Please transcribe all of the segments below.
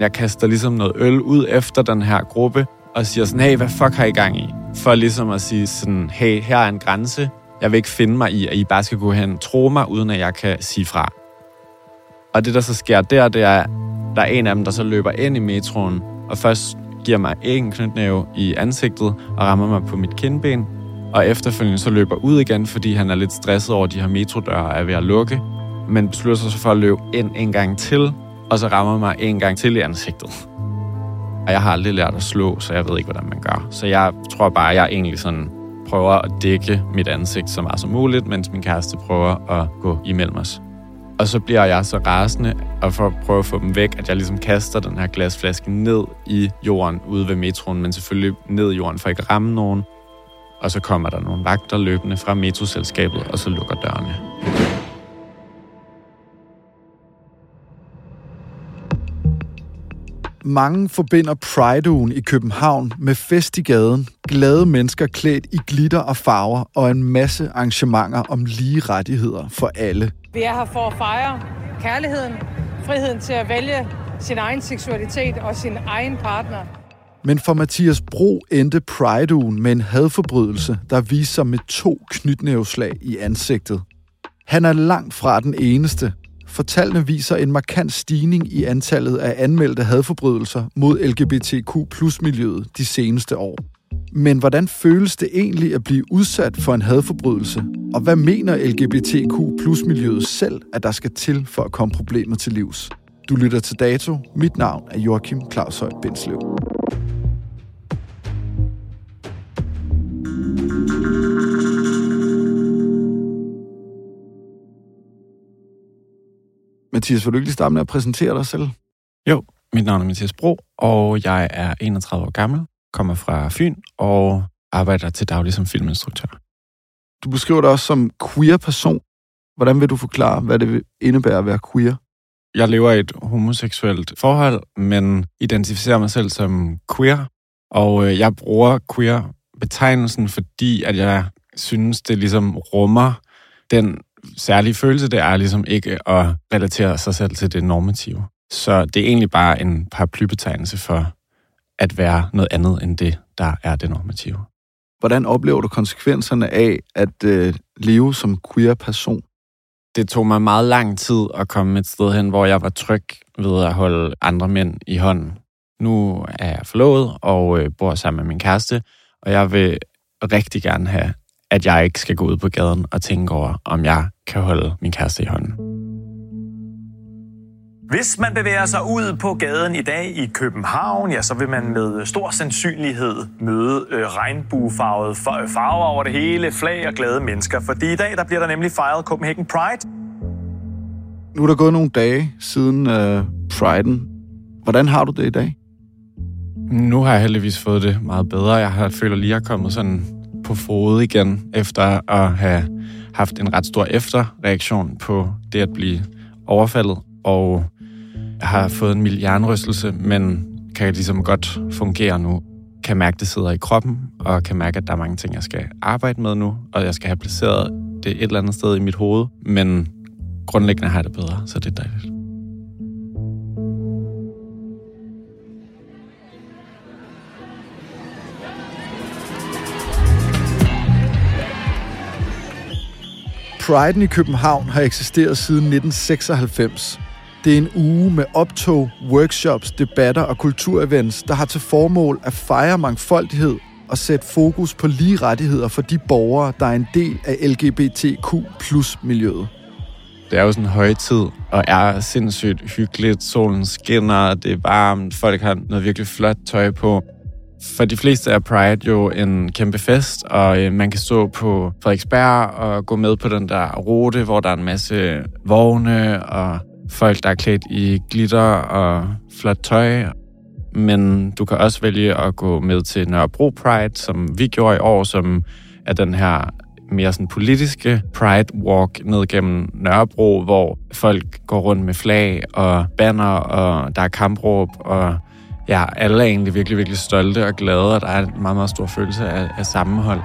Jeg kaster ligesom noget øl ud efter den her gruppe, og siger sådan, hey, hvad fuck har I gang i? For ligesom at sige sådan, hey, her er en grænse. Jeg vil ikke finde mig i, at I bare skal gå hen og tro mig, uden at jeg kan sige fra. Og det, der så sker der, det er, der er en af dem, der så løber ind i metroen, og først giver mig en knytnæve i ansigtet og rammer mig på mit kindben, og efterfølgende så løber ud igen, fordi han er lidt stresset over, at de her metrodøre er ved at lukke, men beslutter sig så for at løbe ind en gang til, og så rammer mig en gang til i ansigtet. Og jeg har aldrig lært at slå, så jeg ved ikke, hvordan man gør. Så jeg tror bare, at jeg egentlig sådan prøver at dække mit ansigt så meget som muligt, mens min kæreste prøver at gå imellem os. Og så bliver jeg så rasende, og for at prøve at få dem væk, at jeg ligesom kaster den her glasflaske ned i jorden ude ved metroen, men selvfølgelig ned i jorden for ikke at ramme nogen. Og så kommer der nogle vagter løbende fra metroselskabet, og så lukker dørene. Mange forbinder Pride-ugen i København med fest i gaden, glade mennesker klædt i glitter og farver og en masse arrangementer om lige rettigheder for alle. Vi er her for at fejre kærligheden, friheden til at vælge sin egen seksualitet og sin egen partner. Men for Mathias Bro endte Pride-ugen med en hadforbrydelse, der viste sig med to knytnæveslag i ansigtet. Han er langt fra den eneste. For tallene viser en markant stigning i antallet af anmeldte hadforbrydelser mod LGBTQ plus miljøet de seneste år. Men hvordan føles det egentlig at blive udsat for en hadforbrydelse? Og hvad mener LGBTQ plus miljøet selv, at der skal til for at komme problemet til livs? Du lytter til Dato. Mit navn er Joachim Claus Høj Bindslev. Mathias, vil du ikke lige starte med at præsentere dig selv? Jo, mit navn er Mathias Bro, og jeg er 31 år gammel, kommer fra Fyn og arbejder til daglig som filminstruktør. Du beskriver dig også som queer person. Hvordan vil du forklare, hvad det vil indebære at være queer? Jeg lever i et homoseksuelt forhold, men identificerer mig selv som queer, og øh, jeg bruger queer-betegnelsen, fordi at jeg synes, det ligesom rummer den særlige følelse, det er ligesom ikke at relatere sig selv til det normative. Så det er egentlig bare en paraplybetegnelse for at være noget andet end det, der er det normative. Hvordan oplever du konsekvenserne af at øh, leve som queer person? Det tog mig meget lang tid at komme et sted hen, hvor jeg var tryg ved at holde andre mænd i hånden. Nu er jeg forlovet og øh, bor sammen med min kæreste, og jeg vil rigtig gerne have, at jeg ikke skal gå ud på gaden og tænke over, om jeg kan holde min kæreste i hånden. Hvis man bevæger sig ud på gaden i dag i København, ja, så vil man med stor sandsynlighed møde øh, regnbuefarvede farver over det hele, flag og glade mennesker. Fordi i dag der bliver der nemlig fejret Copenhagen Pride. Nu er der gået nogle dage siden øh, Priden. Hvordan har du det i dag? Nu har jeg heldigvis fået det meget bedre. Jeg har føler lige, at jeg er kommet sådan på fod igen, efter at have haft en ret stor efterreaktion på det at blive overfaldet. Og har fået en mild jernrystelse, men kan ligesom godt fungere nu. Kan mærke, at det sidder i kroppen, og kan mærke, at der er mange ting, jeg skal arbejde med nu, og jeg skal have placeret det et eller andet sted i mit hoved. Men grundlæggende har jeg det bedre, så det er dejligt. Priden i København har eksisteret siden 1996. Det er en uge med optog, workshops, debatter og kulturevents, der har til formål at fejre mangfoldighed og sætte fokus på lige rettigheder for de borgere, der er en del af LGBTQ plus miljøet. Det er jo sådan en højtid, og er sindssygt hyggeligt. Solen skinner, det er varmt, folk har noget virkelig flot tøj på. For de fleste er Pride jo en kæmpe fest, og øh, man kan stå på Frederiksberg og gå med på den der rute, hvor der er en masse vogne og folk, der er klædt i glitter og flot tøj. Men du kan også vælge at gå med til Nørrebro Pride, som vi gjorde i år, som er den her mere sådan politiske Pride Walk ned gennem Nørrebro, hvor folk går rundt med flag og banner, og der er kampråb, og ja, alle er egentlig virkelig, virkelig stolte og glade, og der er en meget, meget stor følelse af, af sammenhold.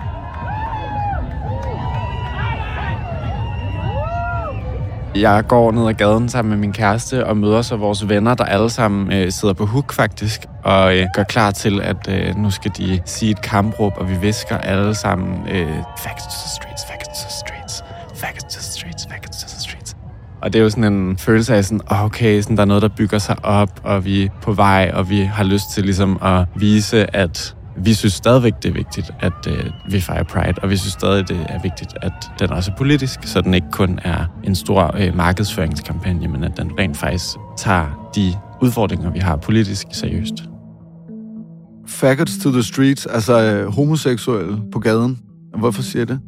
Jeg går ned ad gaden sammen med min kæreste og møder så vores venner, der alle sammen øh, sidder på hook faktisk, og øh, gør klar til, at øh, nu skal de sige et kampråb, og vi visker alle sammen øh, facts to the streets, facts to the og det er jo sådan en følelse af sådan, okay, sådan, der er noget, der bygger sig op, og vi er på vej, og vi har lyst til ligesom at vise, at vi synes stadigvæk, det er vigtigt, at øh, vi fejrer Pride, og vi synes stadig, det er vigtigt, at den også er politisk, så den ikke kun er en stor øh, markedsføringskampagne, men at den rent faktisk tager de udfordringer, vi har politisk, seriøst. Faggots to the streets, altså øh, homoseksuelle på gaden. Hvorfor siger det?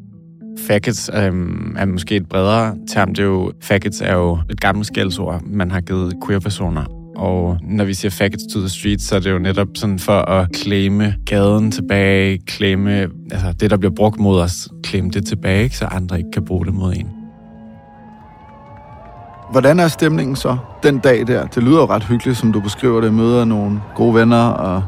Faggots øhm, er måske et bredere term. Det er jo, faggots er jo et gammelt skældsord, man har givet queer-personer. Og når vi siger faggots to the streets, så er det jo netop sådan for at claime gaden tilbage, claime altså det, der bliver brugt mod os, claime det tilbage, ikke? så andre ikke kan bruge det mod en. Hvordan er stemningen så den dag der? Det lyder jo ret hyggeligt, som du beskriver det. Møder nogle gode venner og...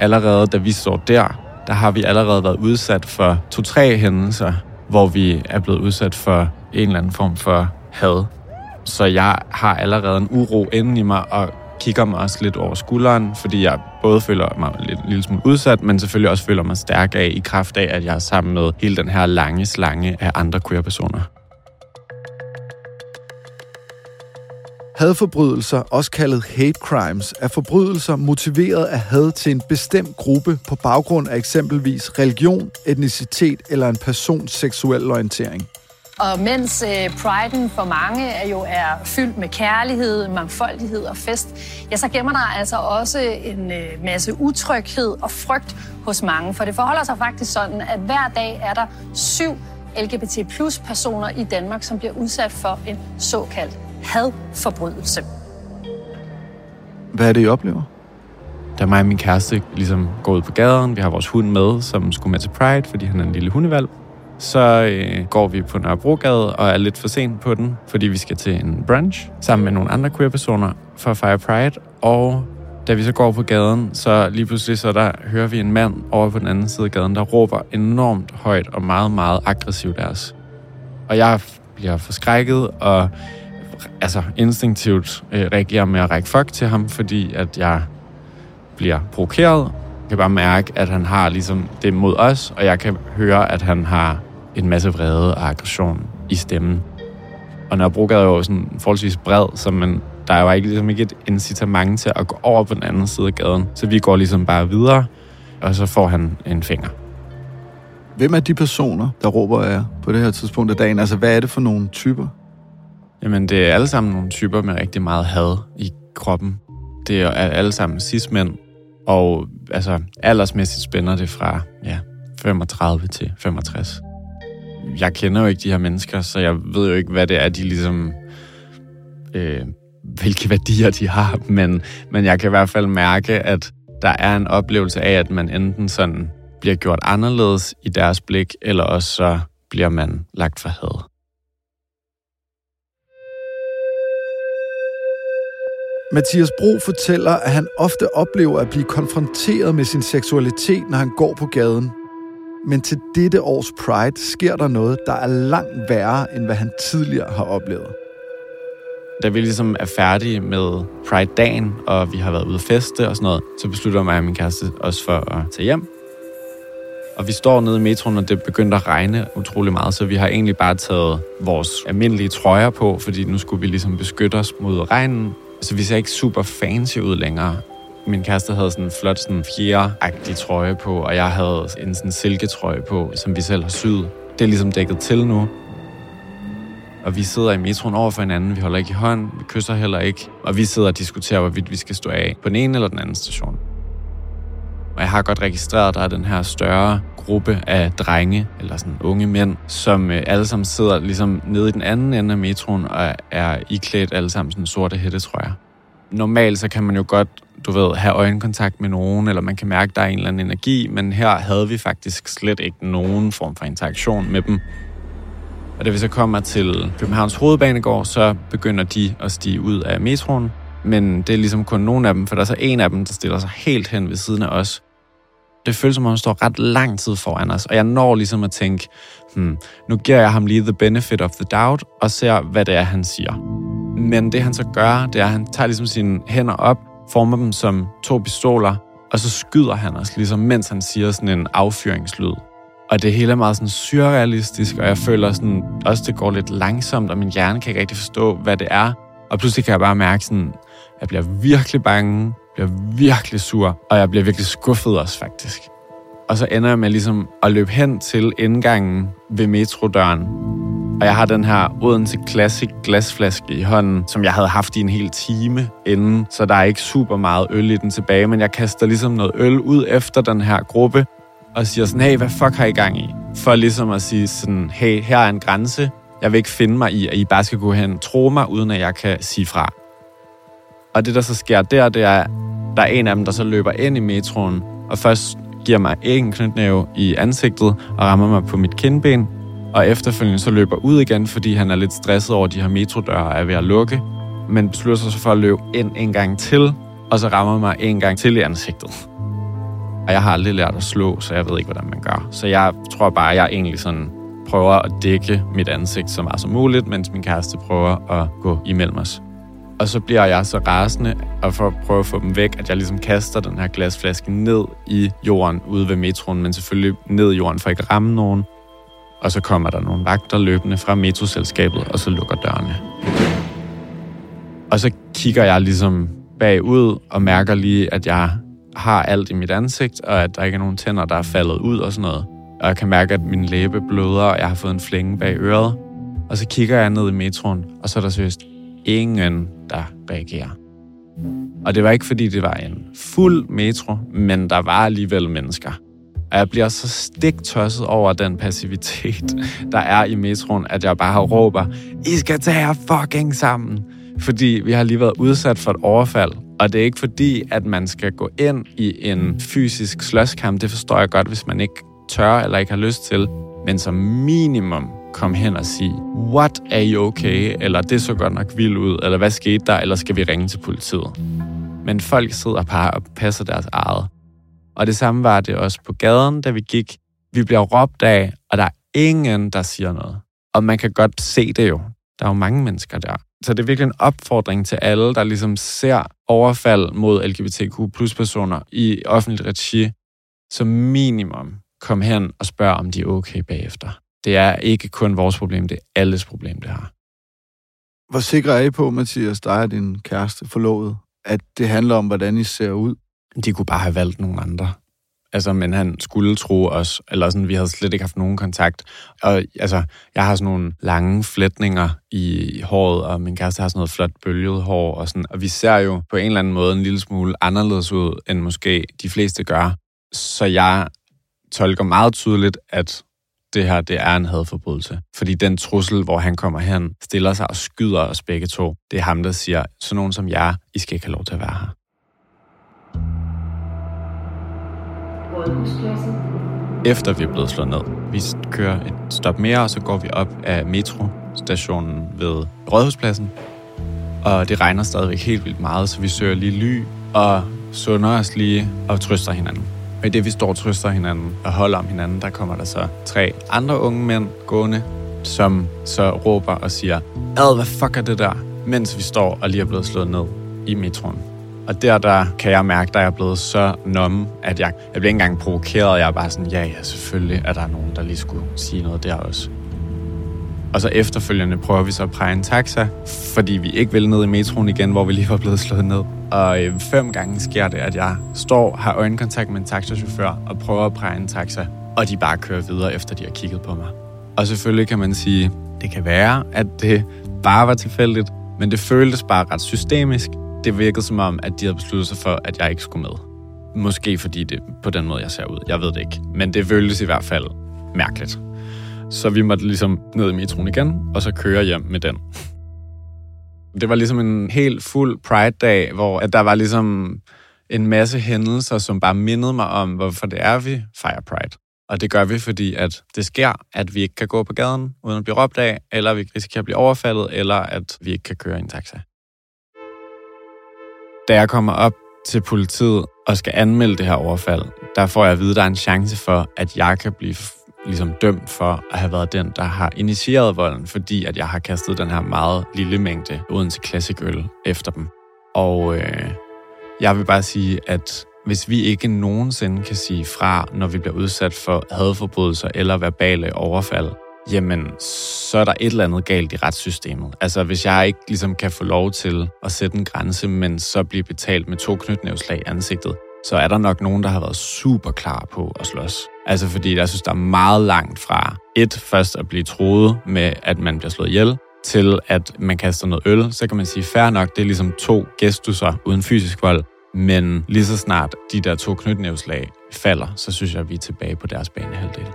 Allerede da vi står der, der har vi allerede været udsat for to-tre hændelser, hvor vi er blevet udsat for en eller anden form for had. Så jeg har allerede en uro inden i mig, og kigger mig også lidt over skulderen, fordi jeg både føler mig lidt lille smule udsat, men selvfølgelig også føler mig stærk af i kraft af, at jeg er sammen med hele den her lange slange af andre queer-personer. Hadforbrydelser, også kaldet hate crimes, er forbrydelser motiveret af had til en bestemt gruppe på baggrund af eksempelvis religion, etnicitet eller en persons seksuel orientering. Og mens øh, priden for mange er jo er fyldt med kærlighed, mangfoldighed og fest, ja, så gemmer der altså også en øh, masse utryghed og frygt hos mange. For det forholder sig faktisk sådan, at hver dag er der syv LGBT plus personer i Danmark, som bliver udsat for en såkaldt hadforbrydelse. Hvad er det, I oplever? Da mig og min kæreste ligesom går ud på gaden, vi har vores hund med, som skulle med til Pride, fordi han er en lille hundevalg, så øh, går vi på Nørrebrogade og er lidt for sent på den, fordi vi skal til en brunch sammen med nogle andre queer-personer for at fejre Pride. Og da vi så går på gaden, så lige pludselig så der hører vi en mand over på den anden side af gaden, der råber enormt højt og meget, meget aggressivt af os. Og jeg bliver forskrækket og altså instinktivt øh, reagerer med at række fuck til ham, fordi at jeg bliver provokeret. Jeg kan bare mærke, at han har ligesom det mod os, og jeg kan høre, at han har en masse vrede og aggression i stemmen. Og når Brogade er jo sådan forholdsvis bred, så man, der er jo ikke, ligesom ikke et incitament til at gå over på den anden side af gaden. Så vi går ligesom bare videre, og så får han en finger. Hvem er de personer, der råber af jer på det her tidspunkt af dagen? Altså, hvad er det for nogle typer? Jamen, det er alle sammen nogle typer med rigtig meget had i kroppen. Det er alle sammen cis-mænd, og altså, aldersmæssigt spænder det fra ja, 35 til 65. Jeg kender jo ikke de her mennesker, så jeg ved jo ikke, hvad det er, de ligesom... Øh, hvilke værdier de har, men, men jeg kan i hvert fald mærke, at der er en oplevelse af, at man enten sådan bliver gjort anderledes i deres blik, eller også så bliver man lagt for had. Mathias Bro fortæller, at han ofte oplever at blive konfronteret med sin seksualitet, når han går på gaden. Men til dette års Pride sker der noget, der er langt værre, end hvad han tidligere har oplevet. Da vi ligesom er færdige med Pride-dagen, og vi har været ude at feste og sådan noget, så beslutter mig og min kæreste os for at tage hjem. Og vi står nede i metroen, og det begyndte at regne utrolig meget, så vi har egentlig bare taget vores almindelige trøjer på, fordi nu skulle vi ligesom beskytte os mod regnen. Så vi ser ikke super fancy ud længere. Min kæreste havde sådan en flot sådan fjeragtig trøje på, og jeg havde en sådan silketrøje på, som vi selv har syet. Det er ligesom dækket til nu. Og vi sidder i metroen over for hinanden, vi holder ikke i hånd, vi kysser heller ikke. Og vi sidder og diskuterer, hvorvidt vi skal stå af på den ene eller den anden station. Og jeg har godt registreret, at der er den her større gruppe af drenge, eller sådan unge mænd, som øh, alle sammen sidder ligesom nede i den anden ende af metroen og er iklædt alle sammen sådan sorte hættetrøjer. Normalt så kan man jo godt, du ved, have øjenkontakt med nogen, eller man kan mærke, at der er en eller anden energi, men her havde vi faktisk slet ikke nogen form for interaktion med dem. Og da vi så kommer til Københavns Hovedbanegård, så begynder de at stige ud af metroen. Men det er ligesom kun nogle af dem, for der er så en af dem, der stiller sig helt hen ved siden af os. Det føles som om, han står ret lang tid foran os, og jeg når ligesom at tænke, hmm, nu giver jeg ham lige the benefit of the doubt, og ser, hvad det er, han siger. Men det han så gør, det er, at han tager ligesom sine hænder op, former dem som to pistoler, og så skyder han os, ligesom mens han siger sådan en affyringslyd. Og det hele er meget sådan surrealistisk, og jeg føler sådan, også det går lidt langsomt, og min hjerne kan ikke rigtig forstå, hvad det er. Og pludselig kan jeg bare mærke sådan, jeg bliver virkelig bange, bliver virkelig sur, og jeg bliver virkelig skuffet også faktisk. Og så ender jeg med ligesom at løbe hen til indgangen ved metrodøren. Og jeg har den her Odense Classic glasflaske i hånden, som jeg havde haft i en hel time inden, så der er ikke super meget øl i den tilbage, men jeg kaster ligesom noget øl ud efter den her gruppe, og siger sådan, hey, hvad fuck har I gang i? For ligesom at sige sådan, hey, her er en grænse. Jeg vil ikke finde mig i, at I bare skal gå hen og tro mig, uden at jeg kan sige fra. Og det, der så sker der, det er, der er en af dem, der så løber ind i metroen, og først giver mig en knytnæve i ansigtet og rammer mig på mit kindben, og efterfølgende så løber ud igen, fordi han er lidt stresset over, at de her metrodøre er ved at lukke, men beslutter sig så for at løbe ind en gang til, og så rammer mig en gang til i ansigtet. Og jeg har aldrig lært at slå, så jeg ved ikke, hvordan man gør. Så jeg tror bare, at jeg egentlig sådan prøver at dække mit ansigt så meget som muligt, mens min kæreste prøver at gå imellem os. Og så bliver jeg så rasende, og for at prøve at få dem væk, at jeg ligesom kaster den her glasflaske ned i jorden ude ved metroen, men selvfølgelig ned i jorden for ikke at ramme nogen. Og så kommer der nogle vagter løbende fra metroselskabet, og så lukker dørene. Og så kigger jeg ligesom bagud og mærker lige, at jeg har alt i mit ansigt, og at der ikke er nogen tænder, der er faldet ud og sådan noget. Og jeg kan mærke, at min læbe bløder, og jeg har fået en flænge bag øret. Og så kigger jeg ned i metroen, og så er der seriøst ingen, der reagerer. Og det var ikke, fordi det var en fuld metro, men der var alligevel mennesker. Og jeg bliver så stiktosset over den passivitet, der er i metroen, at jeg bare råber, I skal tage jer fucking sammen. Fordi vi har lige været udsat for et overfald, og det er ikke fordi, at man skal gå ind i en fysisk slåskamp. Det forstår jeg godt, hvis man ikke tør eller ikke har lyst til. Men som minimum kom hen og sige, what, are you okay? Eller det så godt nok vildt ud, eller hvad skete der, eller skal vi ringe til politiet? Men folk sidder bare og passer deres eget. Og det samme var det også på gaden, da vi gik. Vi bliver råbt af, og der er ingen, der siger noget. Og man kan godt se det jo. Der er jo mange mennesker der. Så det er virkelig en opfordring til alle, der ligesom ser overfald mod LGBTQ plus personer i offentligt regi, som minimum kom hen og spørg, om de er okay bagefter. Det er ikke kun vores problem, det er alles problem, det her. Hvor sikker er I på, Mathias, dig og din kæreste forlovet, at det handler om, hvordan I ser ud? De kunne bare have valgt nogle andre. Altså, men han skulle tro os, eller sådan, vi havde slet ikke haft nogen kontakt. Og altså, jeg har sådan nogle lange flætninger i håret, og min kæreste har sådan noget flot bølget hår, og sådan. Og vi ser jo på en eller anden måde en lille smule anderledes ud, end måske de fleste gør. Så jeg tolker meget tydeligt, at det her, det er en hadforbrydelse. Fordi den trussel, hvor han kommer hen, stiller sig og skyder os begge to, det er ham, der siger, så nogen som jer, I skal ikke have lov til at være her. Efter vi er blevet slået ned. Vi kører et stop mere, og så går vi op af metrostationen ved Rådhuspladsen. Og det regner stadigvæk helt vildt meget, så vi søger lige ly og sunder os lige og trøster hinanden. Og i det, vi står og trøster hinanden og holder om hinanden, der kommer der så tre andre unge mænd gående, som så råber og siger, Ad, hvad fuck er det der? Mens vi står og lige er blevet slået ned i metroen. Og der, der kan jeg mærke, at jeg er blevet så numme, at jeg, jeg bliver ikke engang provokeret. Jeg er bare sådan, ja, ja, selvfølgelig er der nogen, der lige skulle sige noget der også. Og så efterfølgende prøver vi så at præge en taxa, fordi vi ikke vil ned i metroen igen, hvor vi lige var blevet slået ned. Og øh, fem gange sker det, at jeg står, har øjenkontakt med en taxachauffør og prøver at præge en taxa, og de bare kører videre, efter de har kigget på mig. Og selvfølgelig kan man sige, det kan være, at det bare var tilfældigt, men det føltes bare ret systemisk. Det virkede som om, at de havde besluttet sig for, at jeg ikke skulle med. Måske fordi det på den måde, jeg ser ud. Jeg ved det ikke. Men det føltes i hvert fald mærkeligt. Så vi måtte ligesom ned i metroen igen, og så køre hjem med den. Det var ligesom en helt fuld Pride-dag, hvor at der var ligesom en masse hændelser, som bare mindede mig om, hvorfor det er, vi fejrer Pride. Og det gør vi, fordi at det sker, at vi ikke kan gå på gaden uden at blive råbt af, eller vi risikerer at blive overfaldet, eller at vi ikke kan køre i en taxa. Da jeg kommer op til politiet og skal anmelde det her overfald, der får jeg at vide, at der er en chance for, at jeg kan blive ligesom dømt for at have været den, der har initieret volden, fordi at jeg har kastet den her meget lille mængde Odense Classic øl efter dem. Og øh, jeg vil bare sige, at hvis vi ikke nogensinde kan sige fra, når vi bliver udsat for hadforbrydelser eller verbale overfald, jamen, så er der et eller andet galt i retssystemet. Altså, hvis jeg ikke ligesom kan få lov til at sætte en grænse, men så bliver betalt med to knytnævslag i ansigtet, så er der nok nogen, der har været super klar på at slås. Altså fordi jeg synes, der er meget langt fra et først at blive troet med, at man bliver slået ihjel, til at man kaster noget øl, så kan man sige, fair nok, det er ligesom to gestusser uden fysisk vold, men lige så snart de der to knytnævslag falder, så synes jeg, at vi er tilbage på deres banehalvdel.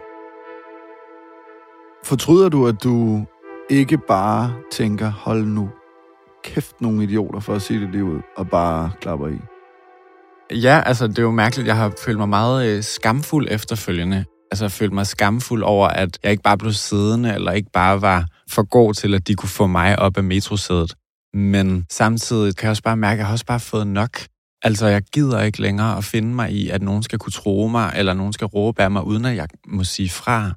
Fortryder du, at du ikke bare tænker, hold nu kæft nogle idioter for at sige det lige ud, og bare klapper i? Ja, altså det er jo mærkeligt. Jeg har følt mig meget øh, skamfuld efterfølgende. Altså jeg følt mig skamfuld over, at jeg ikke bare blev siddende, eller ikke bare var for god til, at de kunne få mig op af metrosædet. Men samtidig kan jeg også bare mærke, at jeg har også bare fået nok. Altså, jeg gider ikke længere at finde mig i, at nogen skal kunne tro mig, eller nogen skal råbe af mig, uden at jeg må sige fra.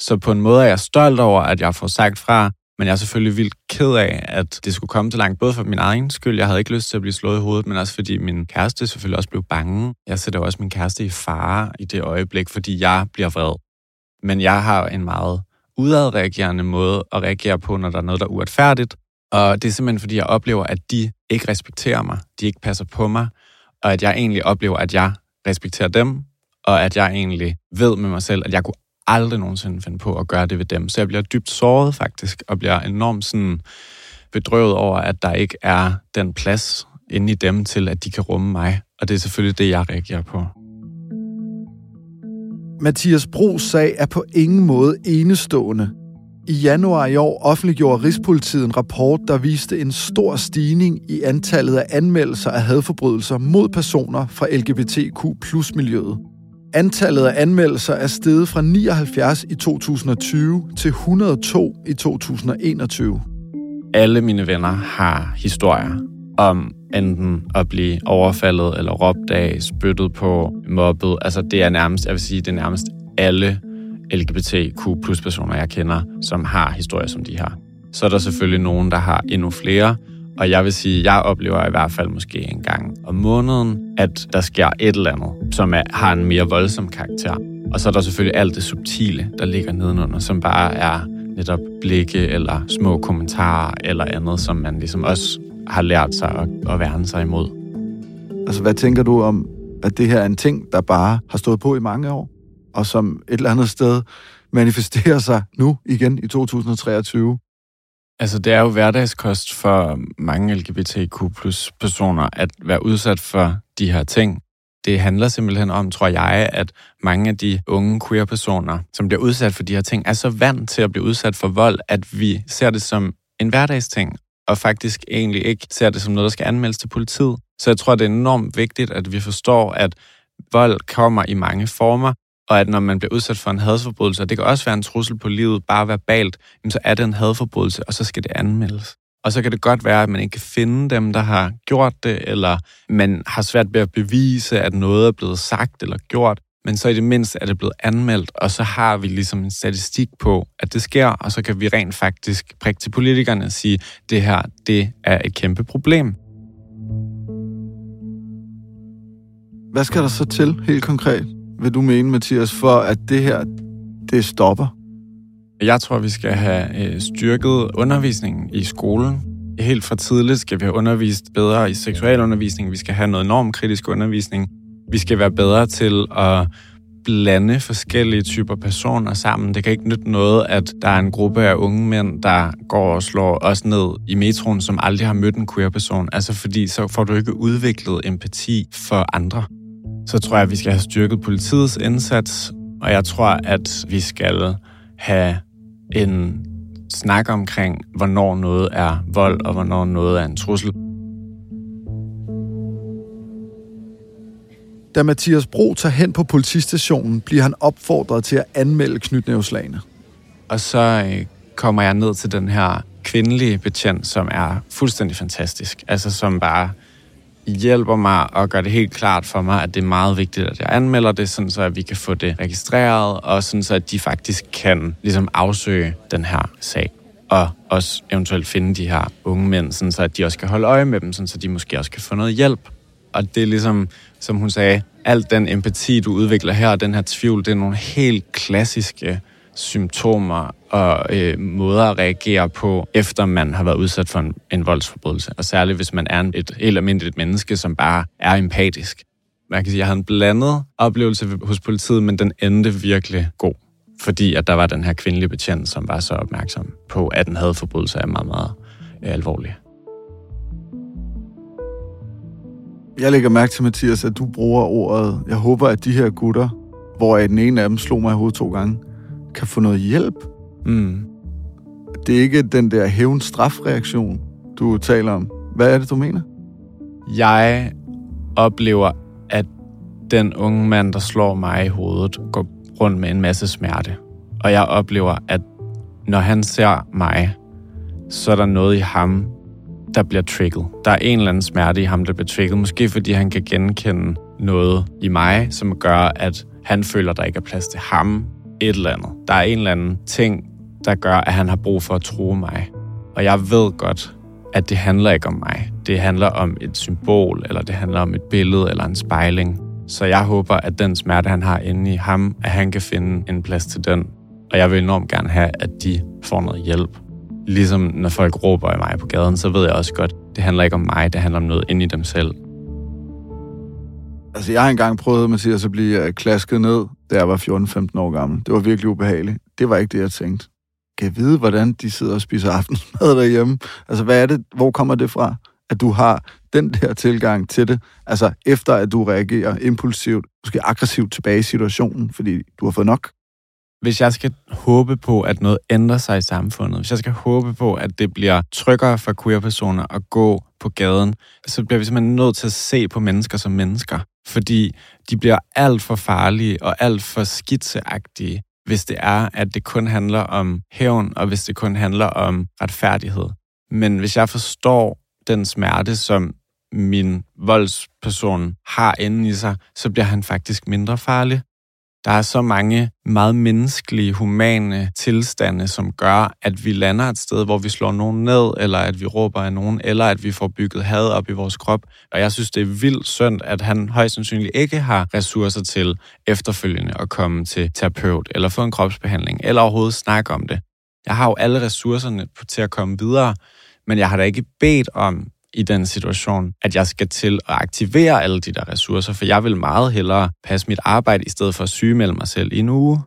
Så på en måde er jeg stolt over, at jeg får sagt fra, men jeg er selvfølgelig vildt ked af, at det skulle komme så langt, både for min egen skyld, jeg havde ikke lyst til at blive slået i hovedet, men også fordi min kæreste selvfølgelig også blev bange. Jeg sætter også min kæreste i fare i det øjeblik, fordi jeg bliver vred. Men jeg har en meget udadreagerende måde at reagere på, når der er noget, der er uretfærdigt. Og det er simpelthen, fordi jeg oplever, at de ikke respekterer mig, de ikke passer på mig, og at jeg egentlig oplever, at jeg respekterer dem, og at jeg egentlig ved med mig selv, at jeg kunne aldrig nogensinde finde på at gøre det ved dem. Så jeg bliver dybt såret faktisk, og bliver enormt sådan bedrøvet over, at der ikke er den plads inde i dem til, at de kan rumme mig. Og det er selvfølgelig det, jeg reagerer på. Mathias Bros sag er på ingen måde enestående. I januar i år offentliggjorde Rigspolitiet en rapport, der viste en stor stigning i antallet af anmeldelser af hadforbrydelser mod personer fra LGBTQ plus miljøet. Antallet af anmeldelser er steget fra 79 i 2020 til 102 i 2021. Alle mine venner har historier om enten at blive overfaldet eller råbt af, spyttet på, mobbet. Altså det er nærmest, jeg vil sige, det er nærmest alle LGBTQ plus personer, jeg kender, som har historier, som de har. Så er der selvfølgelig nogen, der har endnu flere, og jeg vil sige, jeg oplever i hvert fald måske en gang om måneden, at der sker et eller andet, som er, har en mere voldsom karakter. Og så er der selvfølgelig alt det subtile, der ligger nedenunder, som bare er netop blikke eller små kommentarer eller andet, som man ligesom også har lært sig at, at værne sig imod. Altså, hvad tænker du om, at det her er en ting, der bare har stået på i mange år, og som et eller andet sted manifesterer sig nu igen i 2023? Altså, det er jo hverdagskost for mange LGBTQ plus personer at være udsat for de her ting. Det handler simpelthen om, tror jeg, at mange af de unge queer-personer, som bliver udsat for de her ting, er så vant til at blive udsat for vold, at vi ser det som en hverdagsting, og faktisk egentlig ikke ser det som noget, der skal anmeldes til politiet. Så jeg tror, det er enormt vigtigt, at vi forstår, at vold kommer i mange former, og at når man bliver udsat for en hadforbrydelse, og det kan også være en trussel på livet, bare verbalt, så er det en hadforbrydelse, og så skal det anmeldes. Og så kan det godt være, at man ikke kan finde dem, der har gjort det, eller man har svært ved at bevise, at noget er blevet sagt eller gjort. Men så i det mindste er det blevet anmeldt, og så har vi ligesom en statistik på, at det sker, og så kan vi rent faktisk prikke til politikerne og sige, at det her, det er et kæmpe problem. Hvad skal der så til, helt konkret, vil du mene, Mathias, for at det her, det stopper? Jeg tror, vi skal have øh, styrket undervisningen i skolen. Helt fra tidligt skal vi have undervist bedre i seksualundervisning. Vi skal have noget normkritisk undervisning. Vi skal være bedre til at blande forskellige typer personer sammen. Det kan ikke nytte noget, at der er en gruppe af unge mænd, der går og slår os ned i metroen, som aldrig har mødt en queer-person. Altså fordi så får du ikke udviklet empati for andre. Så tror jeg, at vi skal have styrket politiets indsats, og jeg tror, at vi skal have en snak omkring, hvornår noget er vold, og hvornår noget er en trussel. Da Mathias Bro tager hen på politistationen, bliver han opfordret til at anmelde knytnævslagene. Og så øh, kommer jeg ned til den her kvindelige betjent, som er fuldstændig fantastisk. Altså som bare hjælper mig og gør det helt klart for mig, at det er meget vigtigt, at jeg anmelder det, sådan så at vi kan få det registreret, og sådan så at de faktisk kan ligesom afsøge den her sag og også eventuelt finde de her unge mænd, sådan så at de også kan holde øje med dem, sådan så de måske også kan få noget hjælp. Og det er ligesom, som hun sagde, alt den empati, du udvikler her, og den her tvivl, det er nogle helt klassiske symptomer og øh, måder at reagere på, efter man har været udsat for en, en voldsforbrydelse. Og særligt, hvis man er et helt almindeligt menneske, som bare er empatisk. Man kan sige, at jeg havde en blandet oplevelse hos politiet, men den endte virkelig god. Fordi at der var den her kvindelige betjent, som var så opmærksom på, at den havde hadforbrydelse er meget, meget øh, alvorlig. Jeg lægger mærke til, Mathias, at du bruger ordet, jeg håber, at de her gutter, hvor den ene af dem slog mig i hovedet to gange, kan få noget hjælp. Mm. Det er ikke den der hævn-strafreaktion, du taler om. Hvad er det, du mener? Jeg oplever, at den unge mand, der slår mig i hovedet, går rundt med en masse smerte. Og jeg oplever, at når han ser mig, så er der noget i ham, der bliver trigget. Der er en eller anden smerte i ham, der bliver trigget. Måske fordi han kan genkende noget i mig, som gør, at han føler, der ikke er plads til ham. Et eller andet. Der er en eller anden ting, der gør, at han har brug for at tro mig. Og jeg ved godt, at det handler ikke om mig. Det handler om et symbol, eller det handler om et billede eller en spejling. Så jeg håber, at den smerte, han har inde i ham, at han kan finde en plads til den. Og jeg vil enormt gerne have, at de får noget hjælp. Ligesom når folk råber af mig på gaden, så ved jeg også godt, det handler ikke om mig, det handler om noget inde i dem selv. Altså, jeg har engang prøvet, Mathias, at blive klasket ned, da jeg var 14-15 år gammel. Det var virkelig ubehageligt. Det var ikke det, jeg tænkte. Kan jeg vide, hvordan de sidder og spiser aftensmad derhjemme? Altså, hvad er det? Hvor kommer det fra? At du har den der tilgang til det, altså efter at du reagerer impulsivt, måske aggressivt tilbage i situationen, fordi du har fået nok? Hvis jeg skal håbe på, at noget ændrer sig i samfundet, hvis jeg skal håbe på, at det bliver tryggere for queer-personer at gå på gaden, så bliver vi simpelthen nødt til at se på mennesker som mennesker. Fordi de bliver alt for farlige og alt for skitseagtige, hvis det er, at det kun handler om hævn, og hvis det kun handler om retfærdighed. Men hvis jeg forstår den smerte, som min voldsperson har inde i sig, så bliver han faktisk mindre farlig. Der er så mange meget menneskelige, humane tilstande, som gør, at vi lander et sted, hvor vi slår nogen ned, eller at vi råber af nogen, eller at vi får bygget had op i vores krop. Og jeg synes, det er vildt synd, at han højst sandsynligt ikke har ressourcer til efterfølgende at komme til terapeut, eller få en kropsbehandling, eller overhovedet snakke om det. Jeg har jo alle ressourcerne til at komme videre, men jeg har da ikke bedt om i den situation, at jeg skal til at aktivere alle de der ressourcer, for jeg vil meget hellere passe mit arbejde, i stedet for at sygemelde mig selv i en uge.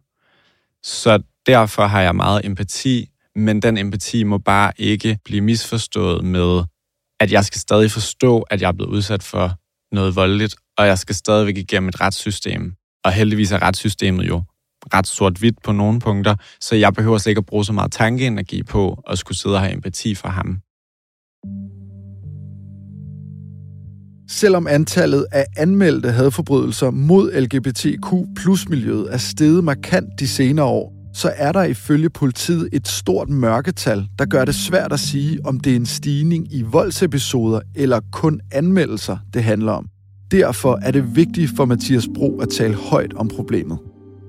Så derfor har jeg meget empati, men den empati må bare ikke blive misforstået med, at jeg skal stadig forstå, at jeg er blevet udsat for noget voldeligt, og jeg skal stadigvæk igennem et retssystem. Og heldigvis er retssystemet jo ret sort-hvidt på nogle punkter, så jeg behøver slet ikke at bruge så meget tankeenergi på at skulle sidde og have empati for ham. Selvom antallet af anmeldte hadforbrydelser mod LGBTQ plus miljøet er steget markant de senere år, så er der ifølge politiet et stort mørketal, der gør det svært at sige, om det er en stigning i voldsepisoder eller kun anmeldelser, det handler om. Derfor er det vigtigt for Mathias Bro at tale højt om problemet.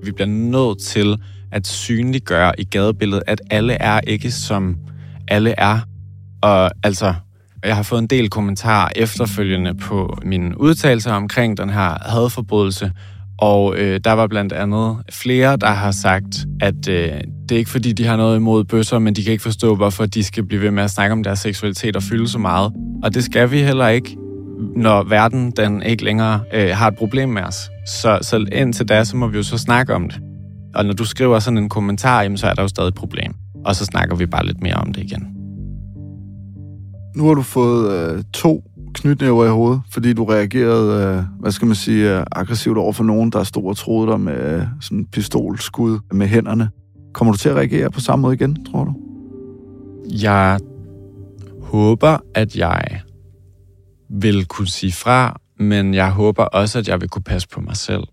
Vi bliver nødt til at synliggøre i gadebilledet, at alle er ikke som alle er. Og altså, jeg har fået en del kommentarer efterfølgende på mine udtalelser omkring den her hadforbrydelse, og øh, der var blandt andet flere, der har sagt, at øh, det er ikke fordi, de har noget imod bøsser, men de kan ikke forstå, hvorfor de skal blive ved med at snakke om deres seksualitet og fylde så meget. Og det skal vi heller ikke, når verden den ikke længere øh, har et problem med os. Så, så indtil da, så må vi jo så snakke om det. Og når du skriver sådan en kommentar, jamen, så er der jo stadig et problem. Og så snakker vi bare lidt mere om det igen. Nu har du fået øh, to knytnæver i hovedet, fordi du reagerede, øh, hvad skal man sige, øh, aggressivt over for nogen, der stod og troede dig med øh, sådan en pistolskud med hænderne. Kommer du til at reagere på samme måde igen, tror du? Jeg håber, at jeg vil kunne sige fra, men jeg håber også, at jeg vil kunne passe på mig selv.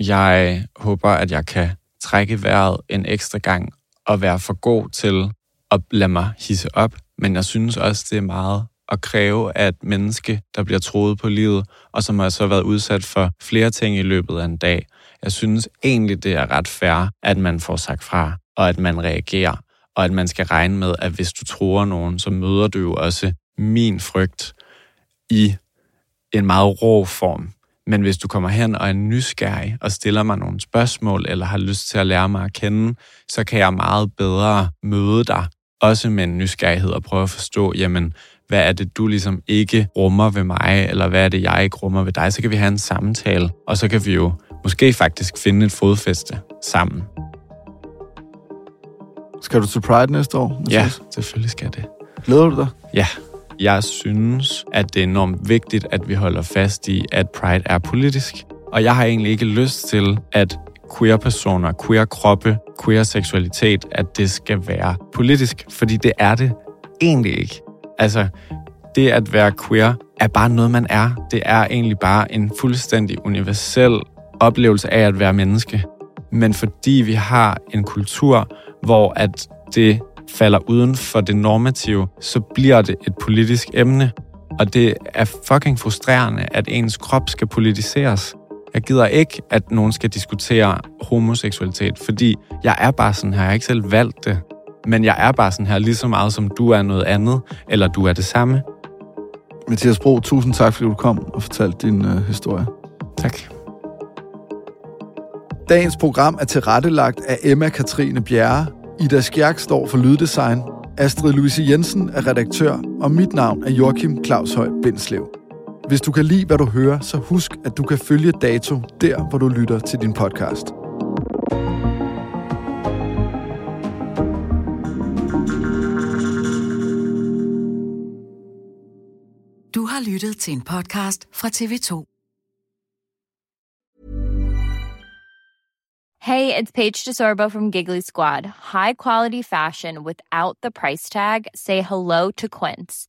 Jeg håber, at jeg kan trække vejret en ekstra gang og være for god til at lade mig hisse op. Men jeg synes også, det er meget at kræve at menneske, der bliver troet på livet, og som har så været udsat for flere ting i løbet af en dag. Jeg synes egentlig, det er ret fair, at man får sagt fra, og at man reagerer, og at man skal regne med, at hvis du tror nogen, så møder du jo også min frygt i en meget rå form. Men hvis du kommer hen og er nysgerrig og stiller mig nogle spørgsmål, eller har lyst til at lære mig at kende, så kan jeg meget bedre møde dig, også med en nysgerrighed og prøve at forstå, jamen, hvad er det, du ligesom ikke rummer ved mig, eller hvad er det, jeg ikke rummer ved dig, så kan vi have en samtale, og så kan vi jo måske faktisk finde et fodfæste sammen. Skal du til Pride næste år? Mathias? Ja, selvfølgelig skal det. Glæder du dig? Ja. Jeg synes, at det er enormt vigtigt, at vi holder fast i, at Pride er politisk. Og jeg har egentlig ikke lyst til, at queer-personer, queer-kroppe, queer-seksualitet, at det skal være politisk, fordi det er det egentlig ikke. Altså, det at være queer er bare noget, man er. Det er egentlig bare en fuldstændig universel oplevelse af at være menneske. Men fordi vi har en kultur, hvor at det falder uden for det normative, så bliver det et politisk emne. Og det er fucking frustrerende, at ens krop skal politiseres. Jeg gider ikke, at nogen skal diskutere homoseksualitet, fordi jeg er bare sådan her. Jeg har ikke selv valgt det. Men jeg er bare sådan her lige så meget, som du er noget andet, eller du er det samme. Mathias Bro, tusind tak, fordi du kom og fortalte din øh, historie. Tak. Dagens program er tilrettelagt af Emma Katrine Bjerre. Ida Skjærk står for Lyddesign. Astrid Louise Jensen er redaktør, og mit navn er Joachim Claus Høj Bindslev. Hvis du kan lide, hvad du hører, så husk, at du kan følge Dato der, hvor du lytter til din podcast. Du har lyttet til en podcast fra TV2. Hey, it's Paige DeSorbo from Giggly Squad. High quality fashion without the price tag. Say hello to Quince.